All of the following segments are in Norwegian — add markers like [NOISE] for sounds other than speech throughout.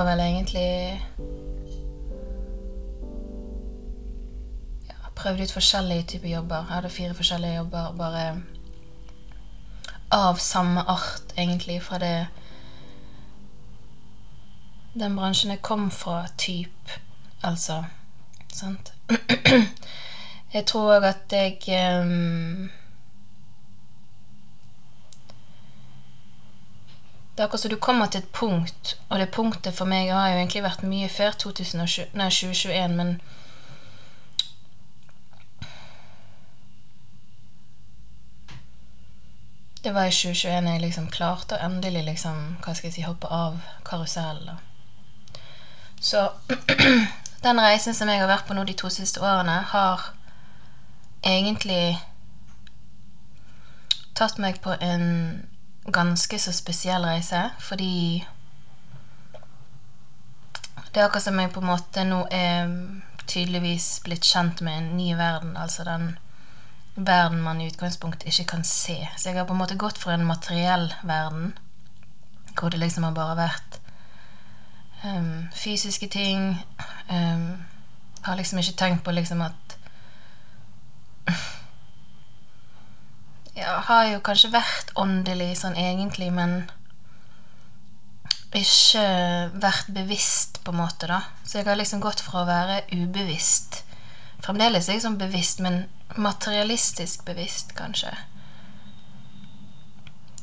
gjorde vel egentlig ja, Prøvde ut forskjellige typer jobber. Jeg hadde fire forskjellige jobber bare av samme art, egentlig, fra det den bransjen jeg kom fra, typ, altså. Sant? [CLEARS THROAT] Jeg tror òg at jeg um, Det er akkurat som du kommer til et punkt, og det punktet for meg har jo egentlig vært mye før 2020, nei, 2021, men Det var i 2021 jeg liksom klarte å endelig liksom, hva skal jeg si, hoppe av karusellen. Så [CLEARS THROAT] den reisen som jeg har vært på nå de to siste årene, har egentlig tatt meg på en ganske så spesiell reise, fordi det er akkurat som jeg på en måte nå er tydeligvis blitt kjent med en ny verden, altså den verden man i utgangspunktet ikke kan se. Så jeg har på en måte gått fra en materiell verden, hvor det liksom har bare vært um, fysiske ting um, Har liksom ikke tenkt på liksom at Ja, har jo kanskje vært åndelig sånn egentlig, men ikke vært bevisst, på en måte, da. Så jeg har liksom gått fra å være ubevisst Fremdeles jeg sånn bevisst, men materialistisk bevisst, kanskje.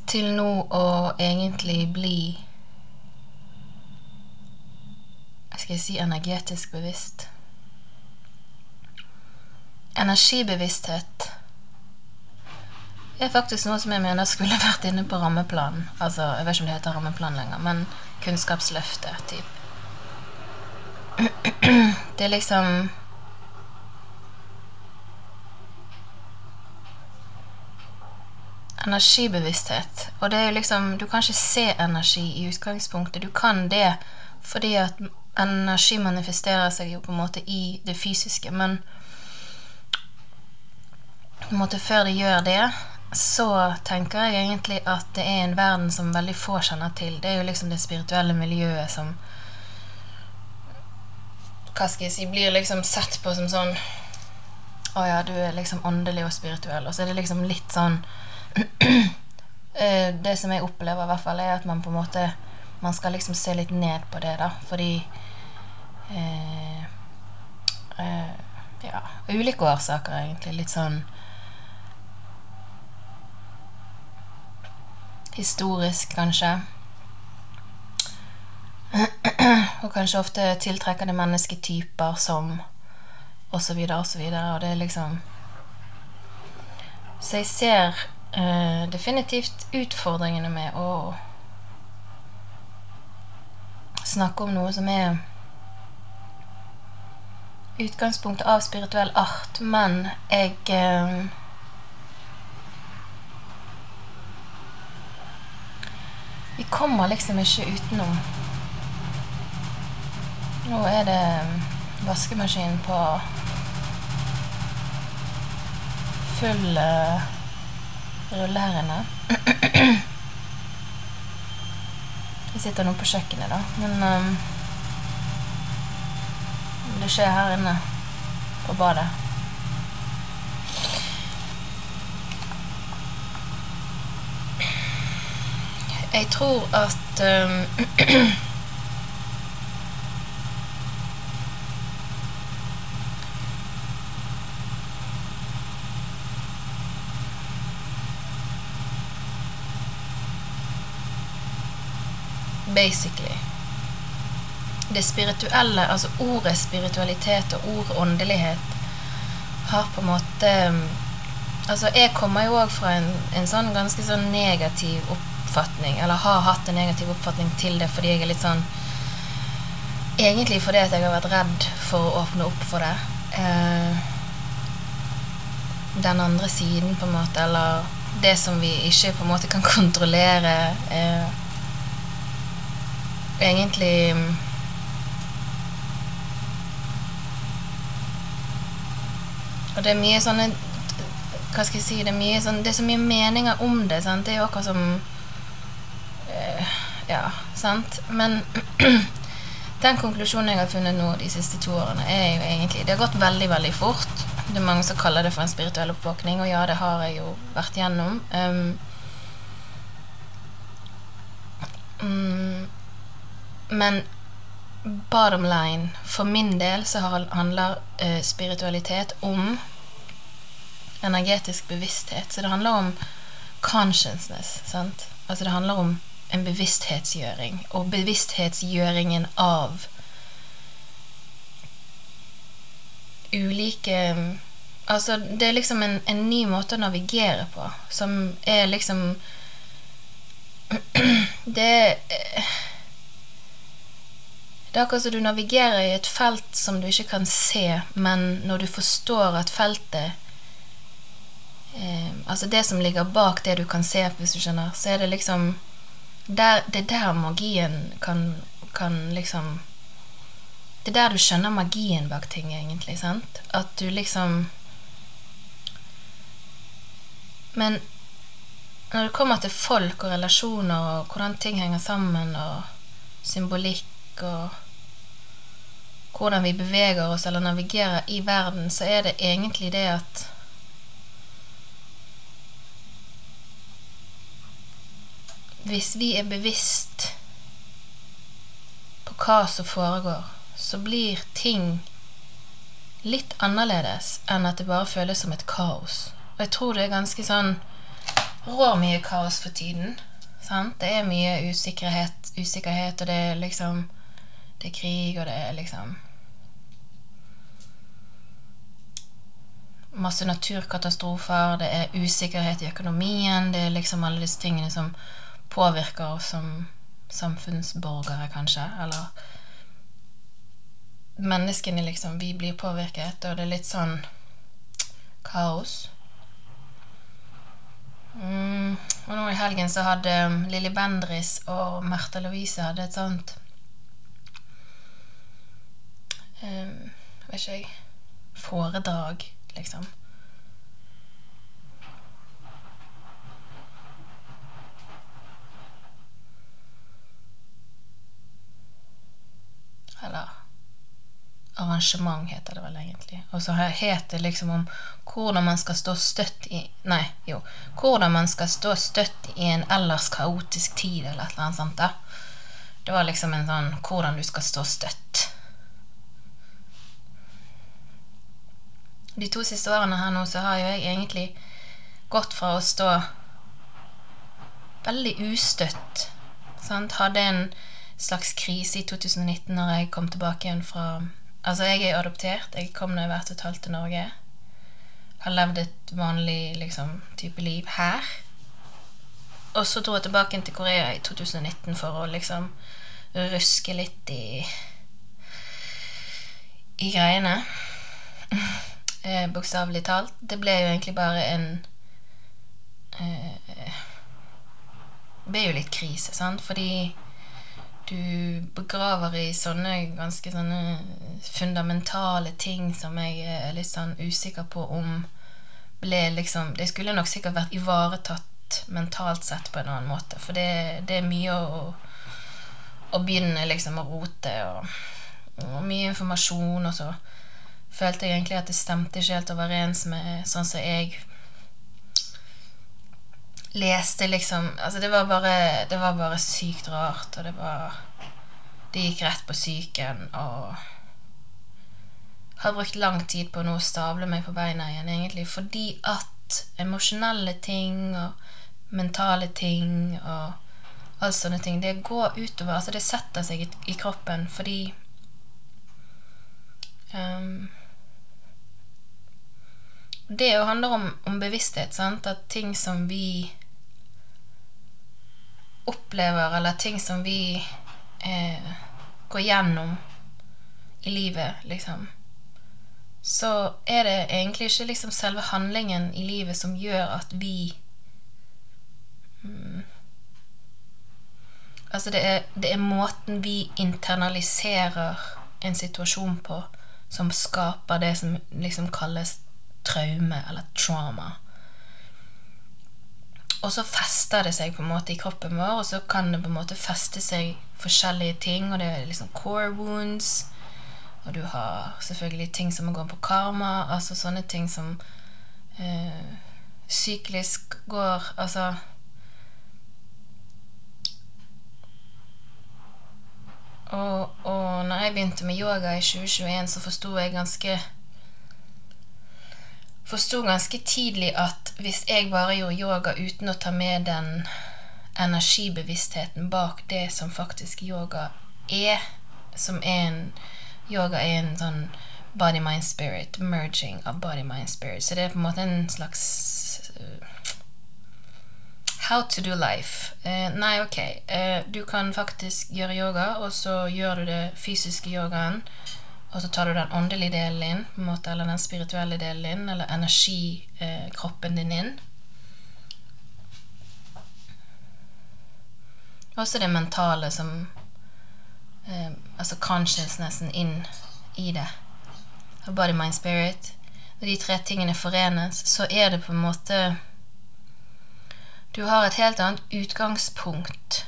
Til nå å egentlig bli Skal jeg si energetisk bevisst? Energibevissthet er faktisk noe som jeg mener skulle vært inne på rammeplanen. Altså, jeg vet ikke om det heter rammeplan lenger, men Kunnskapsløftet, typ. Det er liksom Energibevissthet. Og det er jo liksom Du kan ikke se energi i utgangspunktet. Du kan det fordi at energi manifesterer seg jo på en måte i det fysiske, men på en måte før det gjør det, så tenker jeg egentlig at det er en verden som veldig få kjenner til. Det er jo liksom det spirituelle miljøet som Hva skal jeg si Blir liksom sett på som sånn Å ja, du er liksom åndelig og spirituell. Og så er det liksom litt sånn [CLEARS THROAT] eh, Det som jeg opplever, i hvert fall, er at man på en måte Man skal liksom se litt ned på det, da, fordi eh, eh, Ja, ulike årsaker, egentlig. Litt sånn historisk, kanskje. [CLEARS THROAT] Og kanskje ofte tiltrekker det mennesketyper som Og så videre og så videre. Og det er liksom Så jeg ser uh, definitivt utfordringene med å snakke om noe som er utgangspunktet av spirituell art, men jeg uh, kommer liksom ikke utenom. Nå er det vaskemaskin på full uh, rulle her inne. [CLEARS THROAT] Vi sitter nå på kjøkkenet, da, men um, det skjer her inne på badet. Jeg tror at um, Basically. Det spirituelle, altså ordet spiritualitet og ordet åndelighet, har på en måte um, Altså, jeg kommer jo òg fra en, en sånn ganske sånn negativ opp oppfatning, eller har hatt en negativ oppfatning til det fordi jeg er litt sånn Egentlig fordi at jeg har vært redd for å åpne opp for det. Eh, den andre siden, på en måte, eller det som vi ikke på en måte kan [LAUGHS] kontrollere. Eh, egentlig Og det er mye sånne Hva skal jeg si Det er, mye sånn, det er så mye meninger om det. Sant? Det er jo akkurat som Ja, sant? Men [CLEARS THROAT] den konklusjonen jeg har funnet nå de siste to årene, er jo egentlig Det har gått veldig, veldig fort. Det er mange som kaller det for en spirituell oppvåkning, og ja, det har jeg jo vært gjennom. Um, men bottom line For min del så handler uh, spiritualitet om energetisk bevissthet. Så det handler om consciousness. Sant? Altså det handler om en bevissthetsgjøring. Og bevissthetsgjøringen av ulike Altså, det er liksom en, en, ny måte å navigere på, som er liksom [CLEARS THROAT] Det Det er akkurat som du navigerer i et felt som du ikke kan se, men når du forstår at feltet eh, Altså det som ligger bak det du kan se, hvis du skjønner, så er det liksom der, Det er der magien kan, kan liksom det er der du skjønner magien bak ting, egentlig. sant? At du liksom Men når det kommer til folk og relasjoner og hvordan ting henger sammen, og symbolikk og hvordan vi beveger oss eller navigerer i verden, så er det egentlig det at Hvis vi er bevisst på hva som foregår så blir ting litt annerledes enn at det bare føles som et kaos. Og jeg tror det er ganske sånn rår mye kaos for tiden. Sant? Det er mye usikkerhet, usikkerhet, og det er liksom Det er krig, og det er liksom Masse naturkatastrofer, det er usikkerhet i økonomien, det er liksom alle disse tingene som påvirker oss som samfunnsborgere, kanskje. Eller menneskene, liksom, vi blir påvirket, og det er litt sånn kaos. Mm. Og nå i helgen så hadde um, Lilly Bendris og Märtha Louise hadde et sånt um, Vet ikke jeg Foredrag, liksom. Eller arrangement, heter det vel egentlig. Og så het det liksom om hvordan man skal stå støtt i Nei, jo. Hvordan man skal stå støtt i en ellers kaotisk tid, eller et eller annet sånt. da. Det var liksom en sånn hvordan du skal stå støtt. De to siste årene her nå så har jo jeg egentlig gått fra å stå veldig ustøtt. Sant? Hadde en slags krise i 2019 når jeg kom tilbake igjen fra Altså, jeg er adoptert. Jeg kom da jeg var et og et halvt til Norge. Har levd et vanlig liksom, type liv her. Og så dro jeg tilbake til Korea i 2019 for å liksom ruske litt i i greiene. [LAUGHS] eh, Bokstavelig talt. Det ble jo egentlig bare en eh, Det ble jo litt krise, sant, fordi du begraver i sånne ganske sånne fundamentale ting som jeg er litt sånn usikker på om ble liksom Det skulle nok sikkert vært ivaretatt mentalt sett på en annen måte, for det, det er mye å, å begynne liksom å rote, og, og, mye informasjon, og så følte jeg egentlig at det stemte ikke helt overens med sånn som jeg leste liksom Altså, det var bare Det var bare sykt rart, og det var Det gikk rett på psyken, og har brukt lang tid på å nå stable meg på beina igjen, egentlig, fordi at emosjonelle ting og mentale ting og alle sånne ting, det går utover Altså, det setter seg i, i kroppen fordi um, det jo handler om, om bevissthet. Sant? At ting som vi opplever, eller ting som vi eh, går gjennom i livet, liksom, så er det egentlig ikke liksom selve handlingen i livet som gjør at vi mm, Altså, det er, det er måten vi internaliserer en situasjon på, som skaper det som liksom kalles traume eller trauma. Og så fester det seg på en måte i kroppen vår, og så kan det på en måte feste seg forskjellige ting. Og det er liksom core wounds, og du har selvfølgelig ting som går på karma. Altså sånne ting som eh, syklisk går Altså Og, og når jeg begynte med yoga i 2021, så forsto jeg ganske Forsto ganske tidlig at hvis jeg bare gjorde yoga uten å ta med den energibevisstheten bak det som faktisk yoga er, som er en Yoga er en sånn body, mind, spirit, merging av body, mind, spirit. Så det er på en måte en slags uh, How to do life. Uh, nei, ok. Uh, du kan faktisk gjøre yoga, og så gjør du det fysiske yogaen. Og så tar du den åndelige delen inn, på en måte, eller den spirituelle delen inn, eller energikroppen din inn. Også det mentale som eh, Altså consciousnessen inn i det. Body, mind, spirit. Når de tre tingene forenes, så er det på en måte du har et helt annet utgangspunkt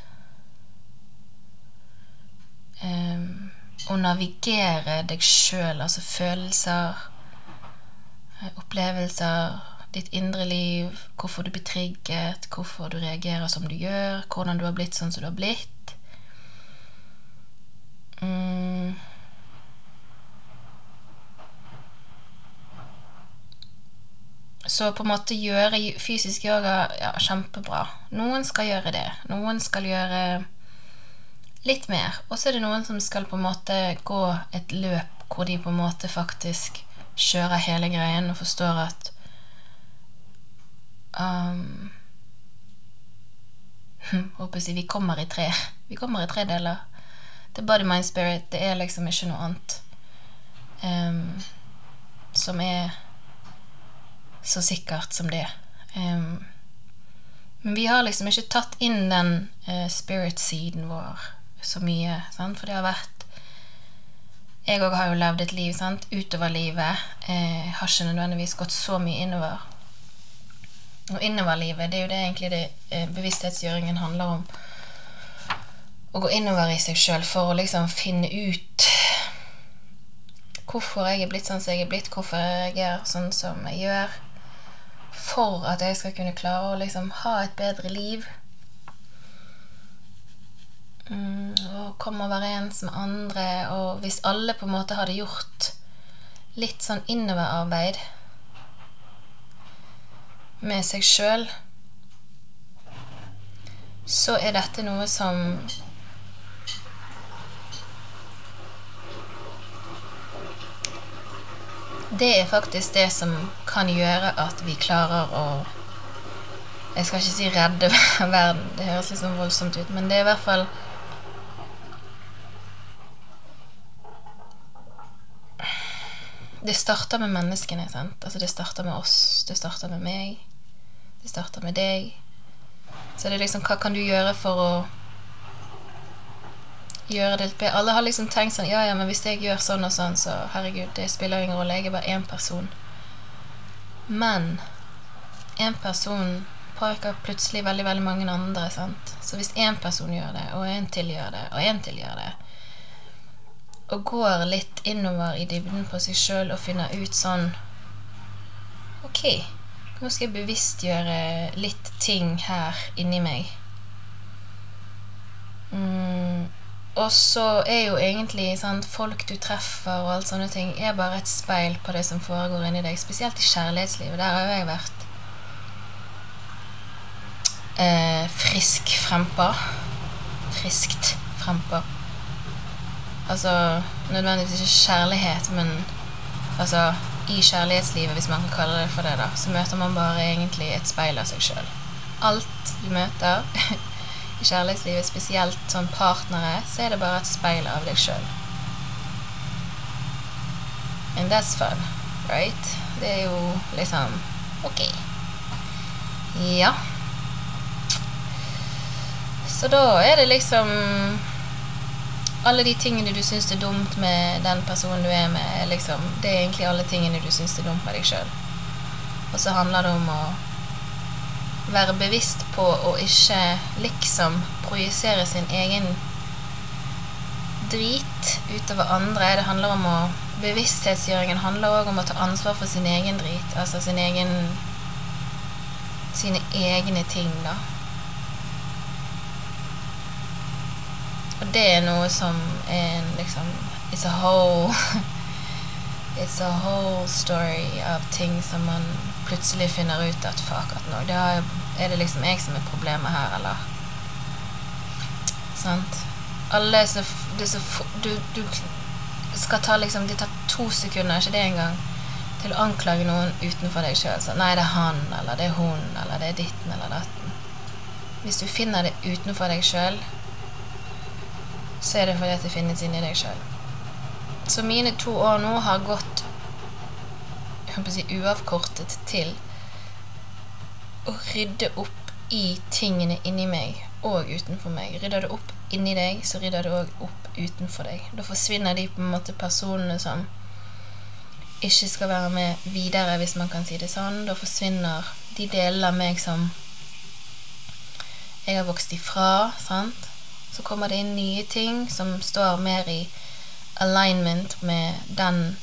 um, å navigere deg sjøl, altså følelser, eh, opplevelser, ditt indre liv, hvorfor du blir trigget, hvorfor du reagerer som du gjør, hvordan du har blitt sånn som du har blitt. Mm. Så på en måte gjøre fysisk yoga ja, kjempebra. Noen skal gjøre det. Noen skal gjøre litt mer. Og så er det noen som skal på en måte gå et løp hvor de på en måte faktisk kjører hele greien og forstår at um, Håper jeg vi kommer i tre. Vi kommer i tre deler. Det er body, mind, spirit. Det er liksom ikke noe annet um, som er så sikkert som det. Um, men vi har liksom ikke tatt inn den uh, spirit-siden vår så mye, sant? for det har vært Jeg òg har jo levd et liv sant? utover livet. Eh, har ikke nødvendigvis gått så mye innover. Og innoverlivet, det er jo det egentlig det eh, bevissthetsgjøringen handler om. Å gå innover i seg sjøl for å liksom finne ut hvorfor jeg er blitt sånn som jeg er blitt, hvorfor jeg er sånn som jeg gjør for at jeg skal kunne klare å liksom ha et bedre liv. Mm, og komme overens med andre. Og hvis alle på en måte hadde gjort litt sånn innoverarbeid med seg sjøl, så er dette noe som det er faktisk det som kan gjøre at vi klarer å Jeg skal ikke si redde [LAUGHS] verden, det høres sånn voldsomt ut, men det er i hvert fall Det starter med menneskene. sant? Altså Det starter med oss, det starter med meg, det starter med deg. Så det er liksom Hva kan du gjøre for å gjøre det litt bedre. Alle har liksom tenkt sånn Ja, ja, men hvis jeg gjør sånn og sånn, så herregud, det spiller ingen rolle. Jeg er bare én person. Men én person påvirker plutselig veldig, veldig mange andre. sant? Så hvis én person gjør det, og en til gjør det, og en til gjør det, og går litt innover i dybden på seg sjøl og finner ut sånn Ok, nå skal jeg bevisstgjøre litt ting her inni meg. Mm, og så er jo egentlig sant, folk du treffer og alt sånne ting, er bare et speil på det som foregår inni deg. Spesielt i kjærlighetslivet. Der har jo jeg vært eh, frisk frempå. Friskt frempå. Altså nødvendigvis ikke kjærlighet, men altså i kjærlighetslivet, hvis man kan kalle det for det, da, så møter man bare egentlig et speil av seg sjøl. Alt du møter [LAUGHS] i kjærlighetslivet, spesielt sånn partnere, så er det bare et speil av deg sjøl. And that's fun, right? Det er jo liksom ok. Ja. Så da er det liksom Alle de tingene du syns er dumt med den personen du er med, liksom, det er egentlig alle tingene du syns er dumt med deg sjøl. Og så handler det om å være bevisst på å ikke liksom projisere sin egen drit utover andre. Det handler om å Bevissthetsgjøringen handler òg om å ta ansvar for sin egen drit. Altså sin egen Sine egne ting, da. Og det er noe som er liksom It's a whole [LAUGHS] It's a whole story av ting som man plutselig finner ut at fuck at nå, det er, er det liksom jeg som er problemet her, eller Sant? Alle er så, det er så du, du skal ta liksom Det tar to sekunder, ikke det engang, til å anklage noen utenfor deg sjøl. Nei, det er han, eller det er hun, eller det er ditten eller datten. Hvis du finner det utenfor deg sjøl, så er det fordi at det finnes inni deg sjøl. Så mine to år nå har gått si, uavkortet til å rydde opp i tingene inni meg og utenfor meg. Rydder du opp inni deg, så rydder du òg opp utenfor deg. Da forsvinner de på en måte personene som ikke skal være med videre, hvis man kan si det sånn. Da forsvinner de delene av meg som jeg har vokst ifra. sant? Så kommer det inn nye ting som står mer i alignment med den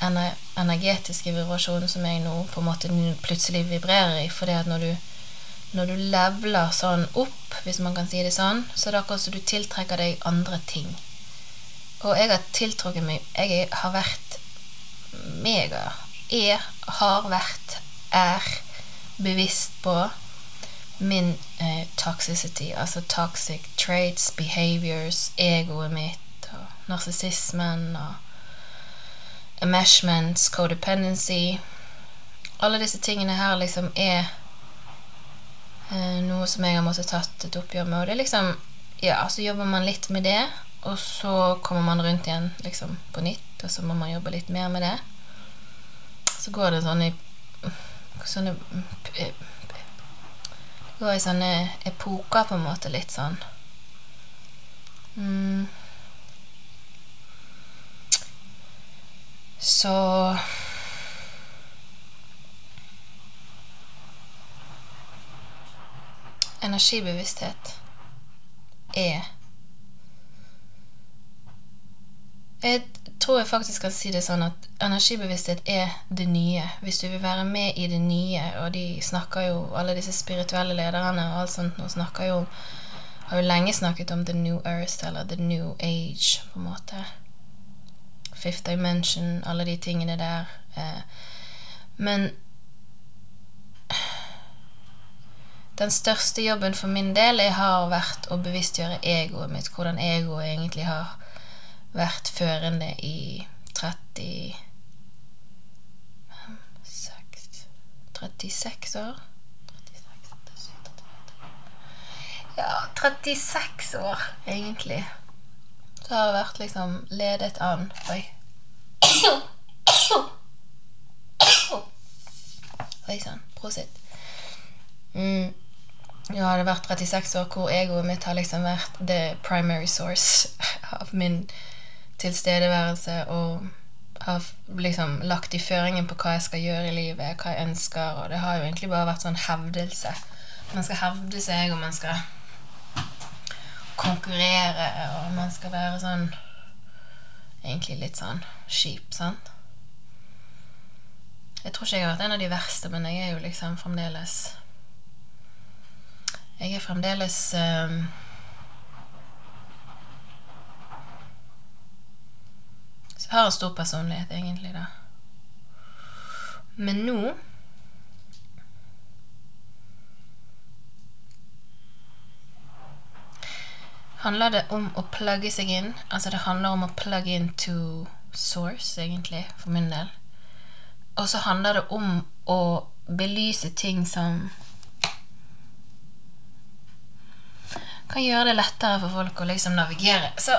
energetiske vibrasjonen som jeg nå på en måte plutselig vibrerer i. fordi at når du når du leveler sånn opp, hvis man kan si det sånn, så er det akkurat som du tiltrekker deg andre ting. Og jeg har tiltrukket meg Jeg har vært mega Jeg har vært, er bevisst på min eh, toxicity, altså toxic traits, behaviors, egoet mitt, og narsissismen og enmeshments, codependency Alle disse tingene her liksom er Eh, noe som jeg har måttet tatt et oppgjør med. Og det er liksom Ja, så jobber man litt med det, og så kommer man rundt igjen liksom på nytt, og så må man jobbe litt mer med det. Så går det sånn i sånne Går i sånne epoker, på en måte, litt sånn. Mm. Så energibevissthet er Jeg tror jeg faktisk kan si det sånn at energibevissthet er det nye. Hvis du vil være med i det nye, og de snakker jo, alle disse spirituelle lederne og alt sånt nå snakker jo har jo lenge snakket om the new earth, eller the new age, på en måte. Fifth dimension, alle de tingene der. Eh, men den største jobben for min del har vært å bevisstgjøre egoet mitt. Hvordan egoet egentlig har vært førende i 30 6, 36 år. 36, ja, 36 år, egentlig. Så har jeg vært liksom ledet an Oi. Oi sann. Prosit. Mm. Nå har vært 36 år hvor egoet mitt har liksom vært the primary source [LAUGHS] av min tilstedeværelse og har liksom lagt i føringen på hva jeg skal gjøre i livet, hva jeg ønsker, og det har jo egentlig bare vært sånn hevdelse. Man skal hevde seg, og man skal konkurrere, og man skal være sånn Egentlig litt sånn kjip, sant? Jeg tror ikke jeg har vært en av de verste, men jeg er jo liksom fremdeles jeg er fremdeles um, Så jeg har en stor personlighet, egentlig, da. Men nå handler det om å plugge seg inn. Altså det handler om å plugge in to source, egentlig, for min del. Og så handler det om å belyse ting som kan gjøre det lettere for folk å liksom navigere. Så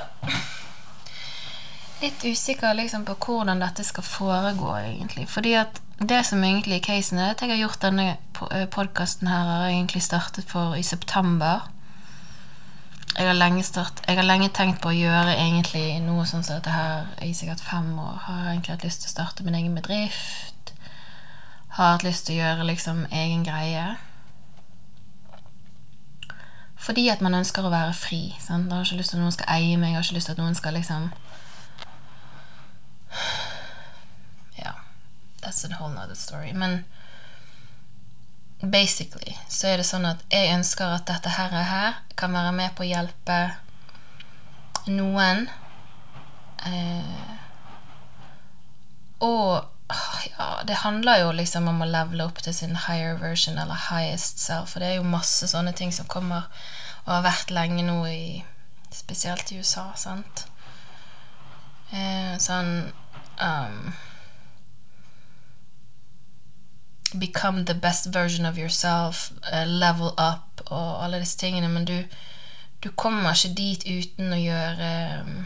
litt usikker liksom på hvordan dette skal foregå, egentlig. Fordi at det som egentlig er casen, er at jeg har gjort denne eh, podkasten her, har egentlig startet for i september. Jeg har, lenge start, jeg har lenge tenkt på å gjøre egentlig noe sånn som dette her i sikkert fem år. Har egentlig hatt lyst til å starte min egen bedrift. har hatt lyst til å gjøre liksom egen greie. Fordi at man ønsker å være fri. Sant? Jeg har ikke lyst til at noen skal eie meg. Jeg har ikke lyst til at noen skal liksom [SIGHS] Ja. That's a whole nother story. Men basically så er det sånn at jeg ønsker at dette her, her kan være med på å hjelpe noen. Eh, og ja, det handler jo liksom om å levele opp til sin higher version eller highest self. For det er jo masse sånne ting som kommer og har vært lenge nå i Spesielt i USA, sant. Eh, sånn um, Become the best version of yourself, uh, level up og alle disse tingene. Men du, du kommer ikke dit uten å gjøre um,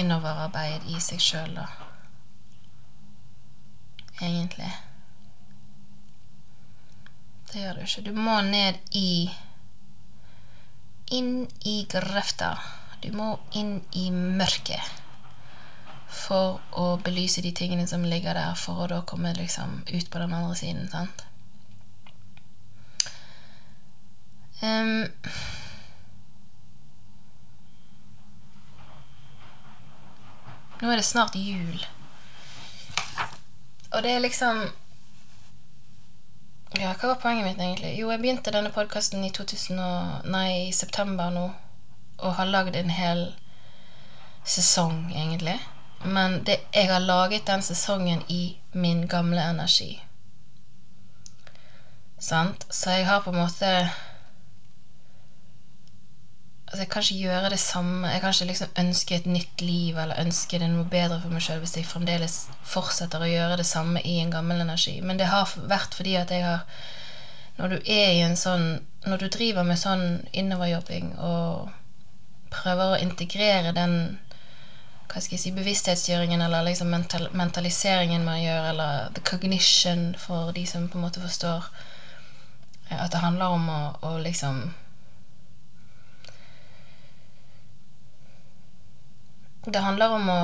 innoverarbeid i seg sjøl, da. Egentlig. Det gjør du ikke. Du må ned i Inn i grøfta. Du må inn i mørket for å belyse de tingene som ligger der, for å da komme liksom ut på den andre siden. sant? Um, nå er det snart jul. Og det er liksom Ja, hva var poenget mitt, egentlig? Jo, jeg begynte denne podkasten i 2000 og, nei, i september nå, og har lagd en hel sesong, egentlig. Men det, jeg har laget den sesongen i min gamle energi. Sant? Så jeg har på en måte Altså, jeg kan ikke gjøre det samme. Jeg kan ikke liksom ønske et nytt liv eller ønske det noe bedre for meg sjøl hvis jeg fremdeles fortsetter å gjøre det samme i en gammel energi. Men det har vært fordi at jeg har Når du er i en sånn Når du driver med sånn innoverjobbing og prøver å integrere den hva skal jeg si, bevissthetsgjøringen eller liksom mental, mentaliseringen man gjør, eller the cognition for de som på en måte forstår at det handler om å, å liksom Det handler om å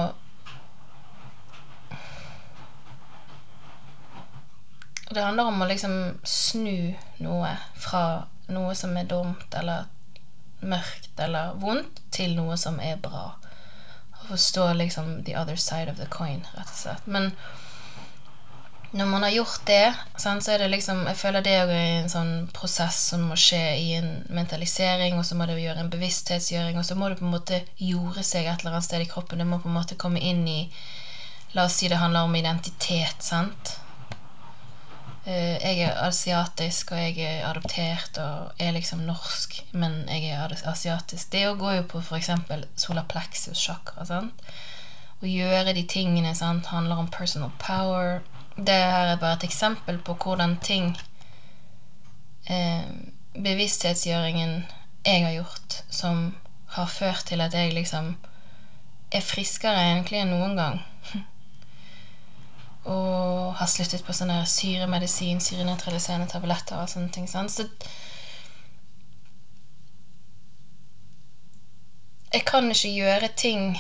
Det handler om å liksom snu noe fra noe som er dumt eller mørkt eller vondt, til noe som er bra. Å forstå liksom the other side of the coin, rett og slett. Men når man har gjort det, så er det liksom Jeg føler det er en sånn prosess som må skje i en mentalisering, og så må det gjøre en bevissthetsgjøring, og så må det på en måte jorde seg et eller annet sted i kroppen. Det må på en måte komme inn i La oss si det handler om identitet, sant? Eh, jeg er asiatisk, og jeg er adoptert og er liksom norsk, men jeg er asiatisk. Det går jo på f.eks. solaplexus chakra. Sant? Å gjøre de tingene sant, handler om personal power. Det her er bare et eksempel på hvordan ting eh, Bevissthetsgjøringen jeg har gjort, som har ført til at jeg liksom er friskere egentlig enn noen gang. Og har sluttet på sånne syremedisin, syrenøytraliserende tabletter og sånne ting. Sant? Så jeg kan ikke gjøre ting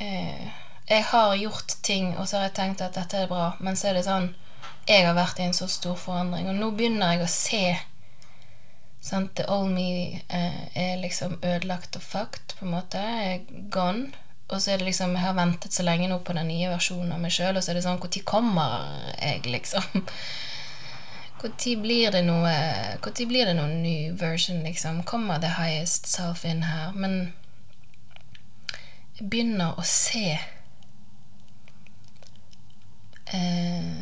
eh, Jeg har gjort ting, og så har jeg tenkt at dette er bra, men så er det sånn Jeg har vært i en så stor forandring, og nå begynner jeg å se sant? The old me eh, er liksom ødelagt og fucked, på en måte. Jeg er gone. Og så er det liksom Jeg har ventet så lenge nå på den nye versjonen av meg sjøl, og så er det sånn Når kommer jeg, liksom? [LAUGHS] Når blir det noe Når blir det noen ny version, liksom? Kommer the highest self in her? Men jeg begynner å se eh,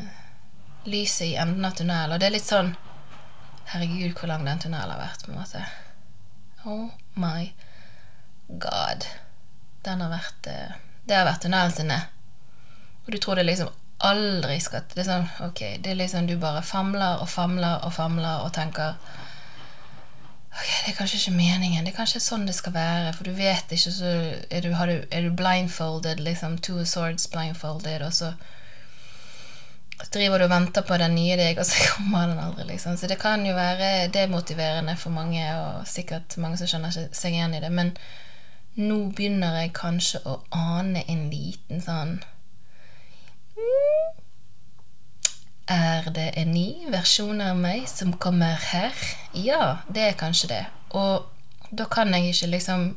lyset i enden av tunnelen, og det er litt sånn Herregud, hvor lang den tunnelen har vært, på en måte. Oh my god den har vært eh, Det har vært tunnelen sin ned. Og du tror det liksom aldri skal Det er sånn, ok, det er liksom du bare famler og famler og famler og tenker Ok, det er kanskje ikke meningen. Det er kanskje sånn det skal være. For du vet ikke, så er du, du, er du blindfolded, liksom two swords blindfolded, og så driver du og venter på den nye deg, og så kommer den aldri, liksom. Så det kan jo være demotiverende for mange, og sikkert mange som skjønner seg igjen i det. Men nå begynner jeg kanskje å ane en liten sånn Er det en ny versjon av meg som kommer her? Ja, det er kanskje det. Og da kan jeg ikke liksom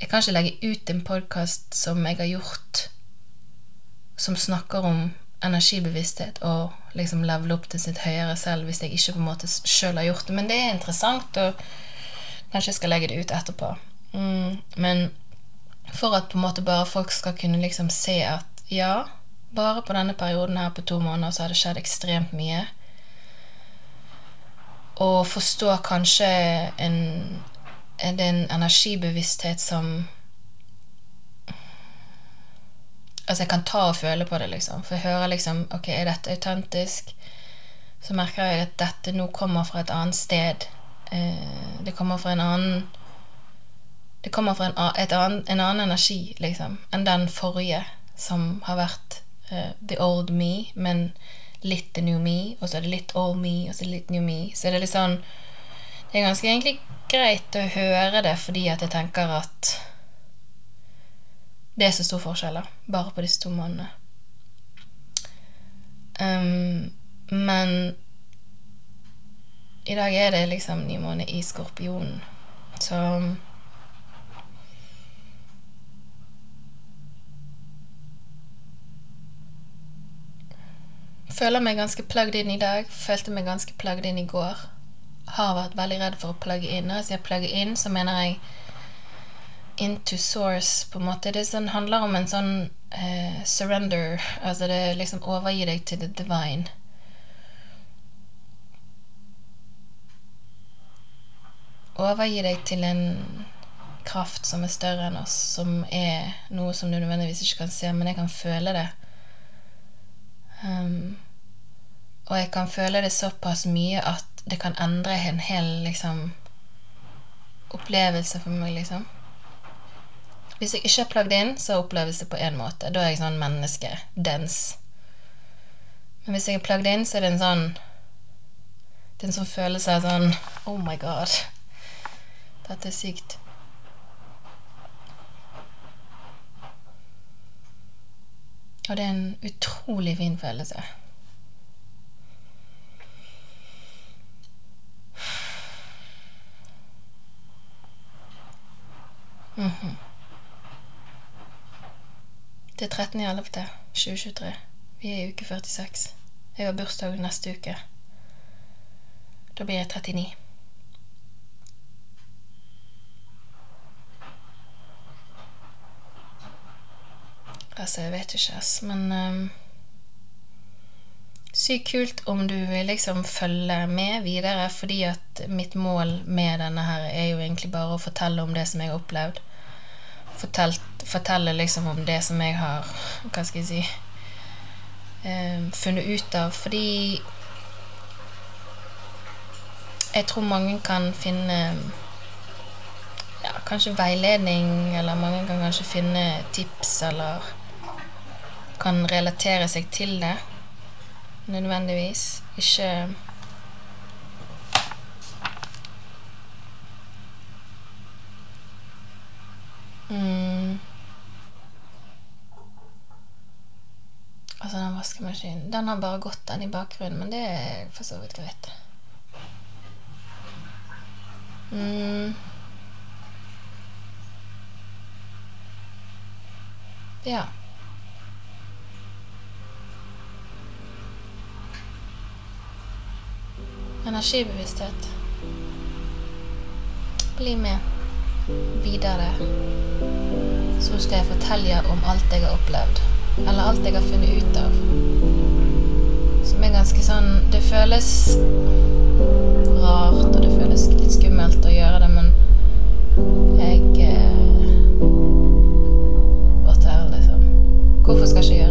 Jeg kan ikke legge ut en podkast som jeg har gjort, som snakker om energibevissthet og liksom levele opp til sitt høyere selv hvis jeg ikke på en måte sjøl har gjort det. Men det er interessant, og kanskje jeg skal legge det ut etterpå. Mm, men for at på en måte bare folk skal kunne liksom se at ja, bare på denne perioden her på to måneder så har det skjedd ekstremt mye. Og forstå kanskje en, en, en energibevissthet som Altså, jeg kan ta og føle på det, liksom. For jeg hører liksom Ok, er dette autentisk? Så merker jeg at dette nå kommer fra et annet sted. Eh, det kommer fra en annen Det kommer fra en, annen, en annen energi, liksom, enn den forrige, som har vært uh, the old me, men litt the new me, og så er det litt old me, og så er det litt new me. Så det er litt sånn Det er ganske egentlig greit å høre det fordi at jeg tenker at det er så stor forskjell, da, bare på disse to månedene. Um, men i dag er det liksom ny måned i skorpionen, så Føler meg ganske plugged inn i dag. Følte meg ganske plugged inn i går. Har vært veldig redd for å plugge inn. Når jeg plagger inn, så mener jeg into source, på en måte. Det sånn, handler om en sånn eh, surrender. Altså det liksom overgi deg til the divine. Overgi deg til en kraft som er større enn oss, som er noe som du nødvendigvis ikke kan se, men jeg kan føle det. Um, og jeg kan føle det såpass mye at det kan endre en hel liksom opplevelse for meg, liksom. Hvis jeg ikke er plagd inn, så oppleves det på én måte. Da er jeg sånn menneske. Dens. Men hvis jeg er plagd inn, så er det en sånn Det er en sånn følelse av sånn Oh my God. Dette er sykt. Og det er en utrolig fin følelse. -hmm. Det er 13.11.2023. Vi er i uke 46. Jeg har bursdag neste uke. Da blir jeg 39. Altså, jeg vet ikke, ass, men um, Sykt kult om du vil liksom følge med videre, fordi at mitt mål med denne her er jo egentlig bare å fortelle om det som jeg har opplevd fortelt, fortelle liksom om det som jeg har Hva skal jeg si eh, Funnet ut av. Fordi jeg tror mange kan finne ja, kanskje veiledning, eller mange kan kanskje finne tips, eller kan relatere seg til det. Nødvendigvis. Ikke Mm. Altså, den vaskemaskinen Den har bare gått, den i bakgrunnen, men det er for så vidt greit. Mm. Ja. Energibevissthet. Bli med videre så skal jeg fortelle om alt jeg har opplevd. Eller alt jeg har funnet ut av som er ganske sånn Det føles rart, og det føles litt skummelt å gjøre det, men jeg eh, Bare tør, liksom. Hvorfor skal jeg ikke gjøre det?